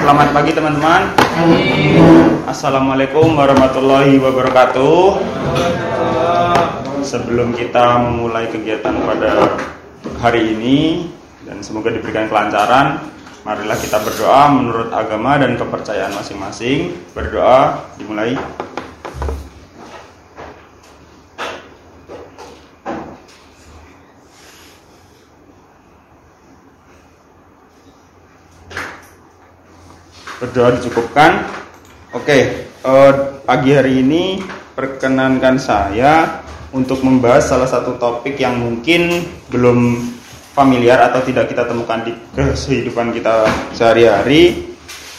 Selamat pagi teman-teman. Assalamualaikum warahmatullahi wabarakatuh. Sebelum kita memulai kegiatan pada hari ini dan semoga diberikan kelancaran, marilah kita berdoa menurut agama dan kepercayaan masing-masing. Berdoa dimulai. Berdoa dicukupkan. Oke, eh, pagi hari ini perkenankan saya untuk membahas salah satu topik yang mungkin belum familiar atau tidak kita temukan di kehidupan kita sehari-hari,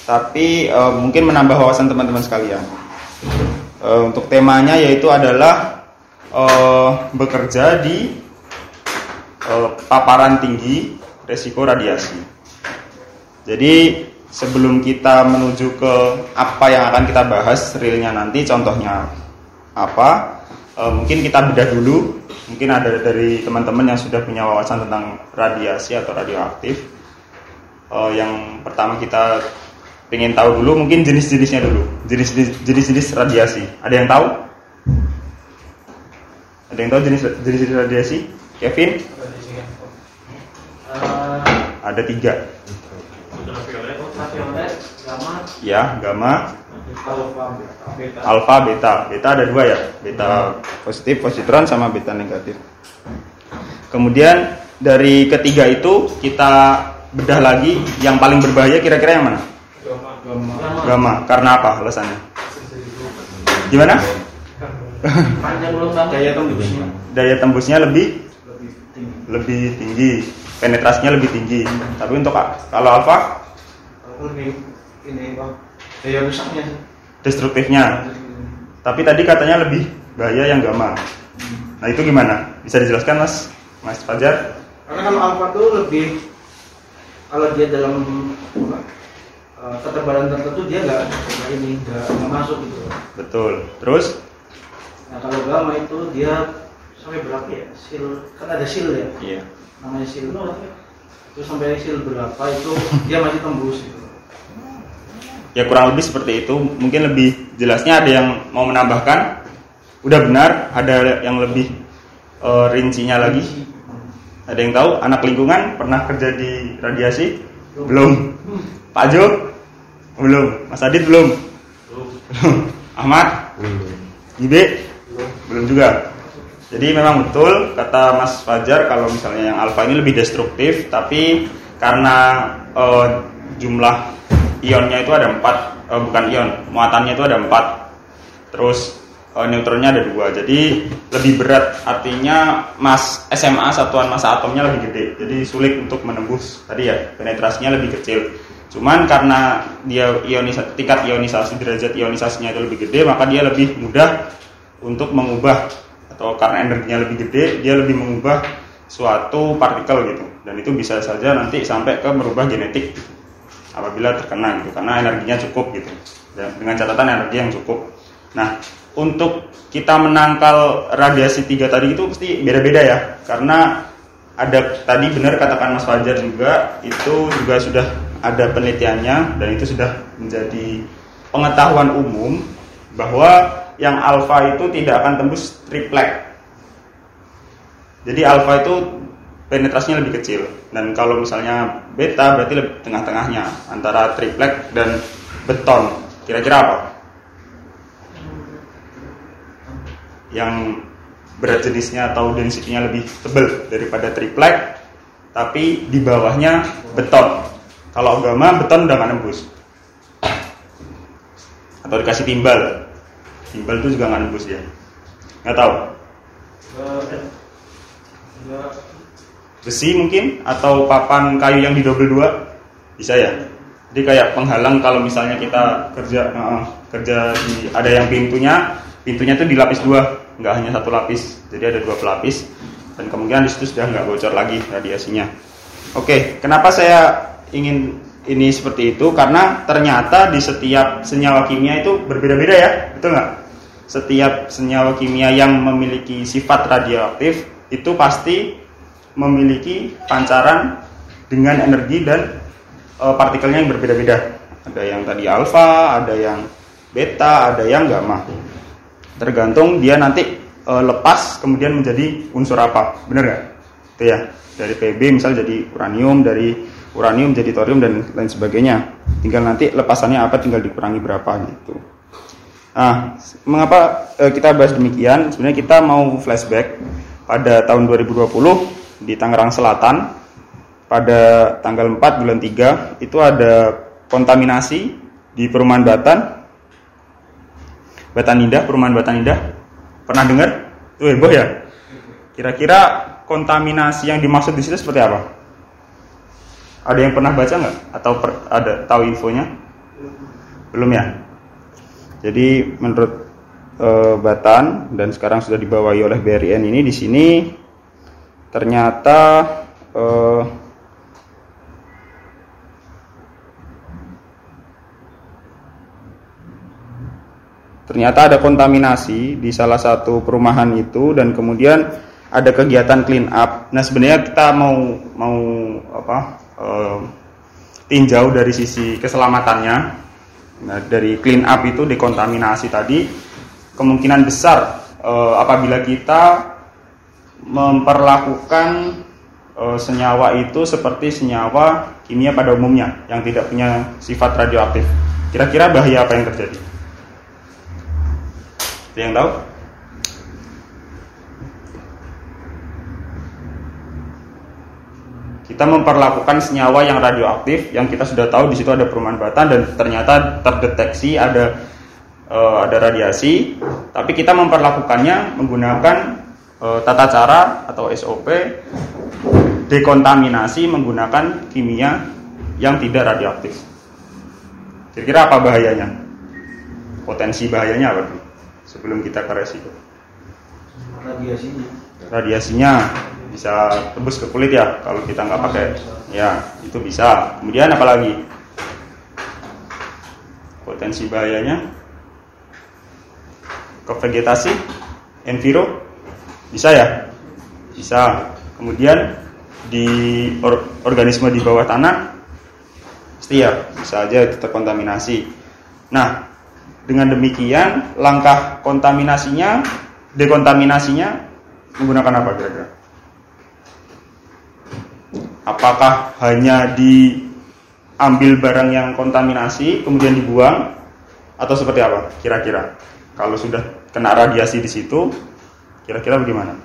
tapi eh, mungkin menambah wawasan teman-teman sekalian. Eh, untuk temanya yaitu adalah eh, bekerja di paparan tinggi resiko radiasi. Jadi sebelum kita menuju ke apa yang akan kita bahas realnya nanti contohnya apa e, mungkin kita bedah dulu. Mungkin ada dari teman-teman yang sudah punya wawasan tentang radiasi atau radioaktif. E, yang pertama kita ingin tahu dulu mungkin jenis-jenisnya dulu. Jenis-jenis radiasi. Ada yang tahu? Ada yang tahu jenis jenis radiasi? Kevin? Ada tiga Ya, gamma. Alfa, beta. Beta ada dua ya, beta positif, positron sama beta negatif. Kemudian dari ketiga itu kita bedah lagi yang paling berbahaya kira-kira yang mana? Gamma. Gamma. Karena apa alasannya? Gimana? Daya tembusnya Daya tembusnya lebih lebih tinggi, penetrasinya lebih tinggi. Tapi untuk kalau alfa lebih ini bang daya rusaknya destruktifnya. Tapi tadi katanya lebih bahaya yang gamma. Nah itu gimana? Bisa dijelaskan mas, mas Fajar? karena kalau alfa tuh lebih kalau dia dalam apa, eh, ketebalan tertentu dia nggak ini nggak masuk gitu Betul. Terus? nah kalau gamma itu dia sampai berapa ya sil kan ada sil ya Iya. namanya sil itu sampai sil berapa itu dia masih tembus gitu Ya kurang lebih seperti itu. Mungkin lebih jelasnya ada yang mau menambahkan? Udah benar. Ada yang lebih eh, rincinya lagi? Ada yang tahu? Anak lingkungan pernah kerja di radiasi? Belum. Pak Jo? Belum. Mas Adit belum? Belum. Ahmad? Ibe? Belum juga. Jadi memang betul kata Mas Fajar kalau misalnya yang alfa ini lebih destruktif, tapi karena eh, jumlah ionnya itu ada empat, eh, bukan ion, muatannya itu ada empat, terus eh, neutronnya ada dua, jadi lebih berat. Artinya mas SMA satuan massa atomnya lebih gede, jadi sulit untuk menembus. Tadi ya penetrasinya lebih kecil. Cuman karena dia ionisasi, tingkat ionisasi derajat ionisasinya itu lebih gede, maka dia lebih mudah untuk mengubah atau karena energinya lebih gede, dia lebih mengubah suatu partikel gitu. Dan itu bisa saja nanti sampai ke merubah genetik apabila terkena gitu karena energinya cukup gitu. Dengan catatan energi yang cukup. Nah untuk kita menangkal radiasi tiga tadi itu pasti beda-beda ya. Karena ada tadi benar katakan Mas Fajar juga itu juga sudah ada penelitiannya dan itu sudah menjadi pengetahuan umum bahwa yang alfa itu tidak akan tembus triplek. Jadi alfa itu penetrasinya lebih kecil. Dan kalau misalnya beta berarti lebih tengah-tengahnya antara triplek dan beton. Kira-kira apa? Yang berat jenisnya atau density-nya lebih tebal daripada triplek tapi di bawahnya beton. Kalau agama beton udah nggak nembus. Atau dikasih timbal. Timbal itu juga nggak nembus ya. Nggak tahu besi mungkin atau papan kayu yang didobel dua? Bisa ya? Jadi kayak penghalang kalau misalnya kita kerja uh, kerja di ada yang pintunya pintunya itu dilapis dua nggak hanya satu lapis jadi ada dua pelapis dan kemungkinan di situ sudah nggak bocor lagi radiasinya. Oke kenapa saya ingin ini seperti itu? Karena ternyata di setiap senyawa kimia itu berbeda-beda ya betul nggak? Setiap senyawa kimia yang memiliki sifat radioaktif itu pasti memiliki pancaran dengan energi dan e, partikelnya yang berbeda-beda. Ada yang tadi alfa, ada yang beta, ada yang gamma. Tergantung dia nanti e, lepas kemudian menjadi unsur apa, benar nggak? Itu ya. Dari Pb misal jadi uranium, dari uranium jadi thorium dan lain sebagainya. Tinggal nanti lepasannya apa, tinggal dikurangi berapa gitu. Nah, mengapa e, kita bahas demikian? Sebenarnya kita mau flashback pada tahun 2020 di Tangerang Selatan pada tanggal 4 bulan 3 itu ada kontaminasi di perumahan Batan Batan Indah, perumahan Batan Indah pernah dengar? Itu heboh ya? Kira-kira kontaminasi yang dimaksud di situ seperti apa? Ada yang pernah baca nggak? Atau per, ada tahu infonya? Belum ya? Jadi menurut e, Batan dan sekarang sudah dibawahi oleh BRIN ini di sini ternyata eh, ternyata ada kontaminasi di salah satu perumahan itu dan kemudian ada kegiatan clean up. Nah sebenarnya kita mau mau apa eh, tinjau dari sisi keselamatannya. Nah dari clean up itu dekontaminasi tadi kemungkinan besar eh, apabila kita memperlakukan e, senyawa itu seperti senyawa kimia pada umumnya yang tidak punya sifat radioaktif. Kira-kira bahaya apa yang terjadi? Ada yang tahu? Kita memperlakukan senyawa yang radioaktif yang kita sudah tahu di situ ada perumahan batan dan ternyata terdeteksi ada e, ada radiasi, tapi kita memperlakukannya menggunakan tata cara atau SOP dekontaminasi menggunakan kimia yang tidak radioaktif. Kira-kira apa bahayanya? Potensi bahayanya apa? Sebelum kita ke resiko. Radiasinya. Radiasinya bisa tembus ke kulit ya kalau kita nggak pakai. Ya, itu bisa. Kemudian apa lagi? Potensi bahayanya ke vegetasi, enviro, bisa ya? Bisa. Kemudian di or, organisme di bawah tanah pasti ya bisa aja terkontaminasi. Nah, dengan demikian langkah kontaminasinya, dekontaminasinya menggunakan apa kira-kira? Apakah hanya diambil barang yang kontaminasi kemudian dibuang atau seperti apa kira-kira? Kalau sudah kena radiasi di situ, Kira-kira bagaimana?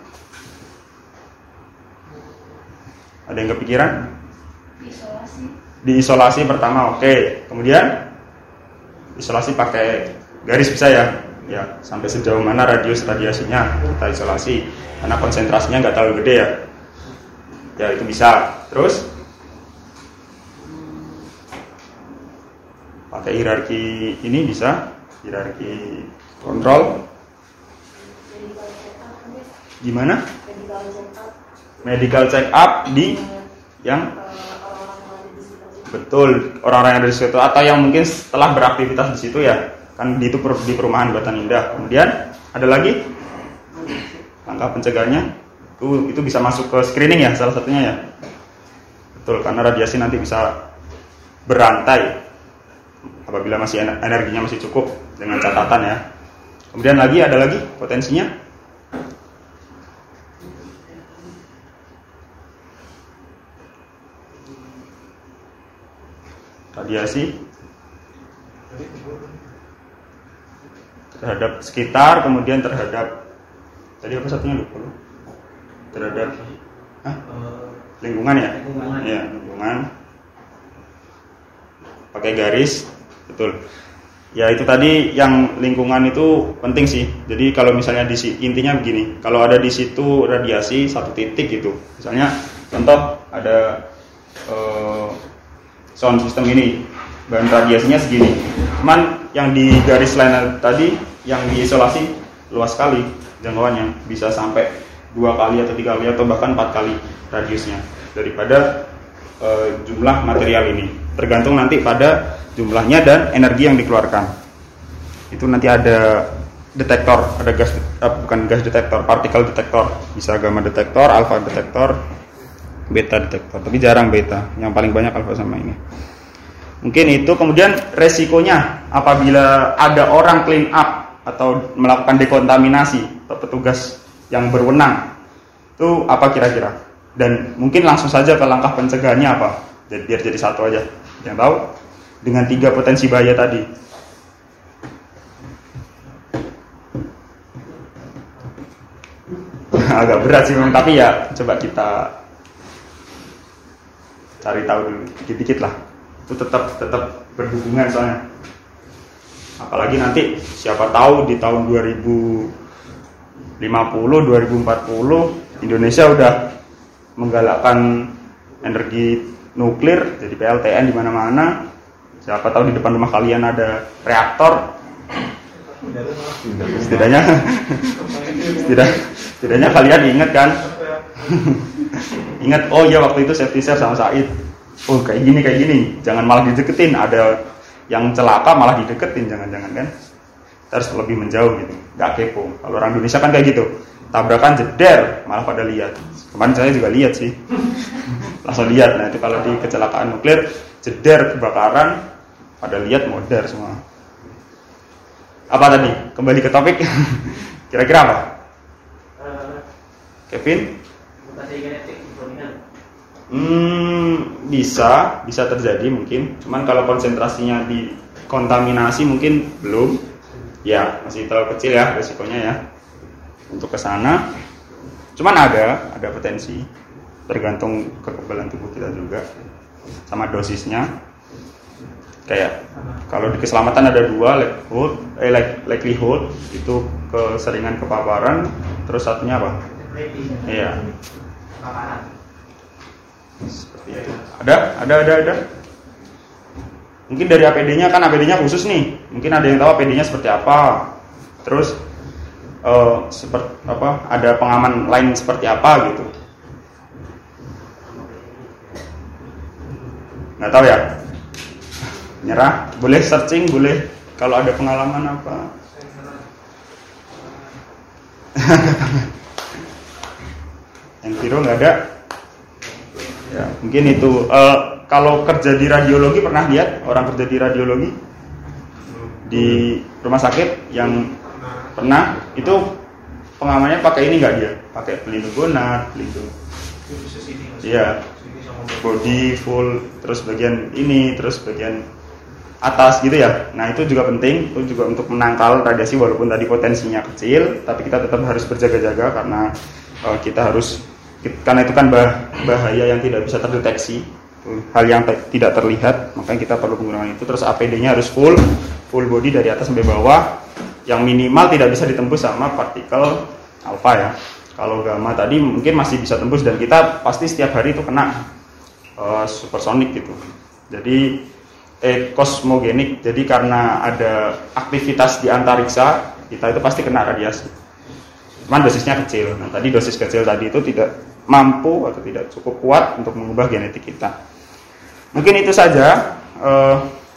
Ada yang kepikiran? Diisolasi. Diisolasi pertama, oke. Okay. Kemudian isolasi pakai garis bisa ya? Ya, sampai sejauh mana radius radiasinya kita isolasi. Karena konsentrasinya nggak terlalu gede ya. Ya itu bisa. Terus pakai hierarki ini bisa, hierarki kontrol Gimana? Medical check up di yang betul orang-orang yang ada di situ atau yang mungkin setelah beraktivitas di situ ya kan di itu di perumahan Batan Indah. Kemudian ada lagi langkah pencegahannya itu itu bisa masuk ke screening ya salah satunya ya. Betul karena radiasi nanti bisa berantai apabila masih energinya masih cukup dengan catatan ya. Kemudian lagi ada lagi potensinya radiasi. Terhadap sekitar kemudian terhadap tadi apa satunya lupa lu? Terhadap Hah? Lingkungan ya? Lingkungan. Iya, lingkungan. Pakai garis betul. Ya itu tadi yang lingkungan itu penting sih. Jadi kalau misalnya di intinya begini kalau ada di situ radiasi satu titik gitu. Misalnya contoh ada eh, sound system ini. Bahan radiasinya segini. Cuman yang di garis lain tadi yang diisolasi luas sekali jangkauannya. Bisa sampai dua kali atau tiga kali atau bahkan empat kali radiusnya daripada eh, jumlah material ini. Tergantung nanti pada jumlahnya dan energi yang dikeluarkan. Itu nanti ada detektor ada gas eh, bukan gas detektor partikel detektor. Bisa gamma detektor alpha detektor beta detektor tapi jarang beta. Yang paling banyak alpha sama ini. Mungkin itu. Kemudian resikonya apabila ada orang clean up atau melakukan dekontaminasi atau petugas yang berwenang itu apa kira-kira? Dan mungkin langsung saja ke langkah pencegahannya apa? Jadi biar jadi satu aja. Yang tahu? Dengan tiga potensi bahaya tadi. Agak berat sih memang tapi ya coba kita cari tahu dulu dikit-dikit lah. Itu tetap tetap berhubungan soalnya. Apalagi nanti siapa tahu di tahun 2050 2040 Indonesia udah menggalakkan energi nuklir jadi PLTN di mana-mana. Siapa tahu di depan rumah kalian ada reaktor. Setidaknya tidak setidaknya kalian ingat kan ingat oh ya waktu itu safety share sama Said. Oh kayak gini kayak gini. Jangan malah dideketin. Ada yang celaka malah dideketin. Jangan-jangan kan? Kita harus lebih menjauh gitu. Nggak kepo. Kalau orang Indonesia kan kayak gitu. Tabrakan jeder malah pada lihat. Kemarin saya juga lihat sih. Langsung lihat. Nah itu kalau di kecelakaan nuklir jeder kebakaran pada lihat modar semua. Apa tadi? Kembali ke topik? Kira-kira apa? Eh, Kevin Hmm, bisa, bisa terjadi mungkin. Cuman kalau konsentrasinya di kontaminasi mungkin belum. Ya, masih terlalu kecil ya resikonya ya. Untuk ke sana. Cuman ada, ada potensi. Tergantung kekebalan tubuh kita juga. Sama dosisnya. Kayak kalau di keselamatan ada dua likelihood, eh like- likelihood itu keseringan kepaparan, terus satunya apa? Iya. Seperti itu. Ada, ada, ada, ada. Mungkin dari APD-nya kan APD-nya khusus nih. Mungkin ada yang tahu APD-nya seperti apa. Terus eh seperti apa? Ada pengaman lain seperti apa gitu. Nggak tahu ya. Nyerah. Boleh searching, boleh kalau ada pengalaman apa. yang nggak ada. Ya, mungkin itu. Eh, kalau kerja di radiologi pernah lihat orang kerja di radiologi di rumah sakit yang pernah itu pengamannya pakai ini nggak dia? Pakai pelindung gonad, pelindung. Iya. Body full, terus bagian ini, terus bagian atas gitu ya. Nah itu juga penting, itu juga untuk menangkal radiasi walaupun tadi potensinya kecil, tapi kita tetap harus berjaga-jaga karena eh, kita harus karena itu kan bah- bahaya yang tidak bisa terdeteksi, hal yang te- tidak terlihat, makanya kita perlu menggunakan itu. Terus APD-nya harus full, full body dari atas sampai bawah, yang minimal tidak bisa ditembus sama partikel alfa ya. Kalau gamma tadi mungkin masih bisa tembus dan kita pasti setiap hari itu kena eh, supersonik gitu. Jadi eh, kosmogenik. Jadi karena ada aktivitas di antariksa, kita itu pasti kena radiasi. Cuman dosisnya kecil. Nah, tadi dosis kecil tadi itu tidak mampu atau tidak cukup kuat untuk mengubah genetik kita. Mungkin itu saja eh,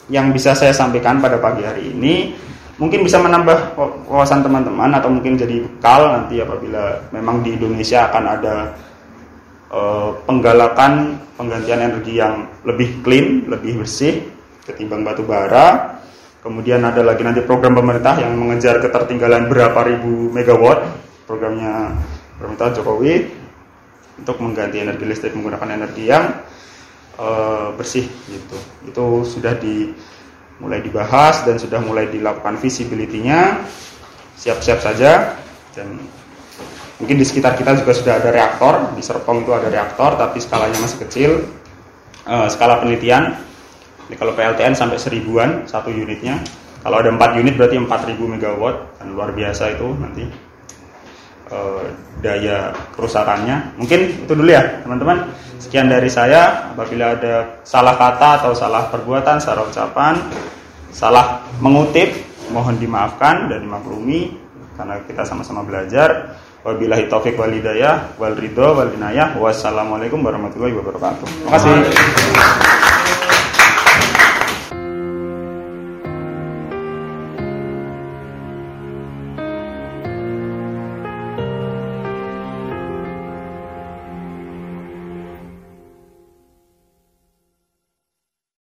yang bisa saya sampaikan pada pagi hari ini. Mungkin bisa menambah wawasan teman-teman atau mungkin jadi bekal nanti apabila memang di Indonesia akan ada eh, penggalakan penggantian energi yang lebih clean, lebih bersih ketimbang batu bara. Kemudian ada lagi nanti program pemerintah yang mengejar ketertinggalan berapa ribu megawatt, programnya pemerintah Jokowi untuk mengganti energi listrik menggunakan energi yang eh, bersih gitu. Itu sudah di mulai dibahas dan sudah mulai dilakukan visibility-nya. Siap-siap saja dan Mungkin di sekitar kita juga sudah ada reaktor, di Serpong itu ada reaktor tapi skalanya masih kecil. Eh, skala penelitian, ini kalau PLTN sampai seribuan satu unitnya. Kalau ada 4 unit berarti 4000 megawatt dan luar biasa itu nanti eh, daya kerusakannya. Mungkin itu dulu ya teman-teman. Sekian dari saya. Apabila ada salah kata atau salah perbuatan, salah ucapan, salah mengutip, mohon dimaafkan dan dimaklumi karena kita sama-sama belajar. Wabillahi taufik wal hidayah wal ridho wal inayah. Wassalamualaikum warahmatullahi wabarakatuh. Terima kasih.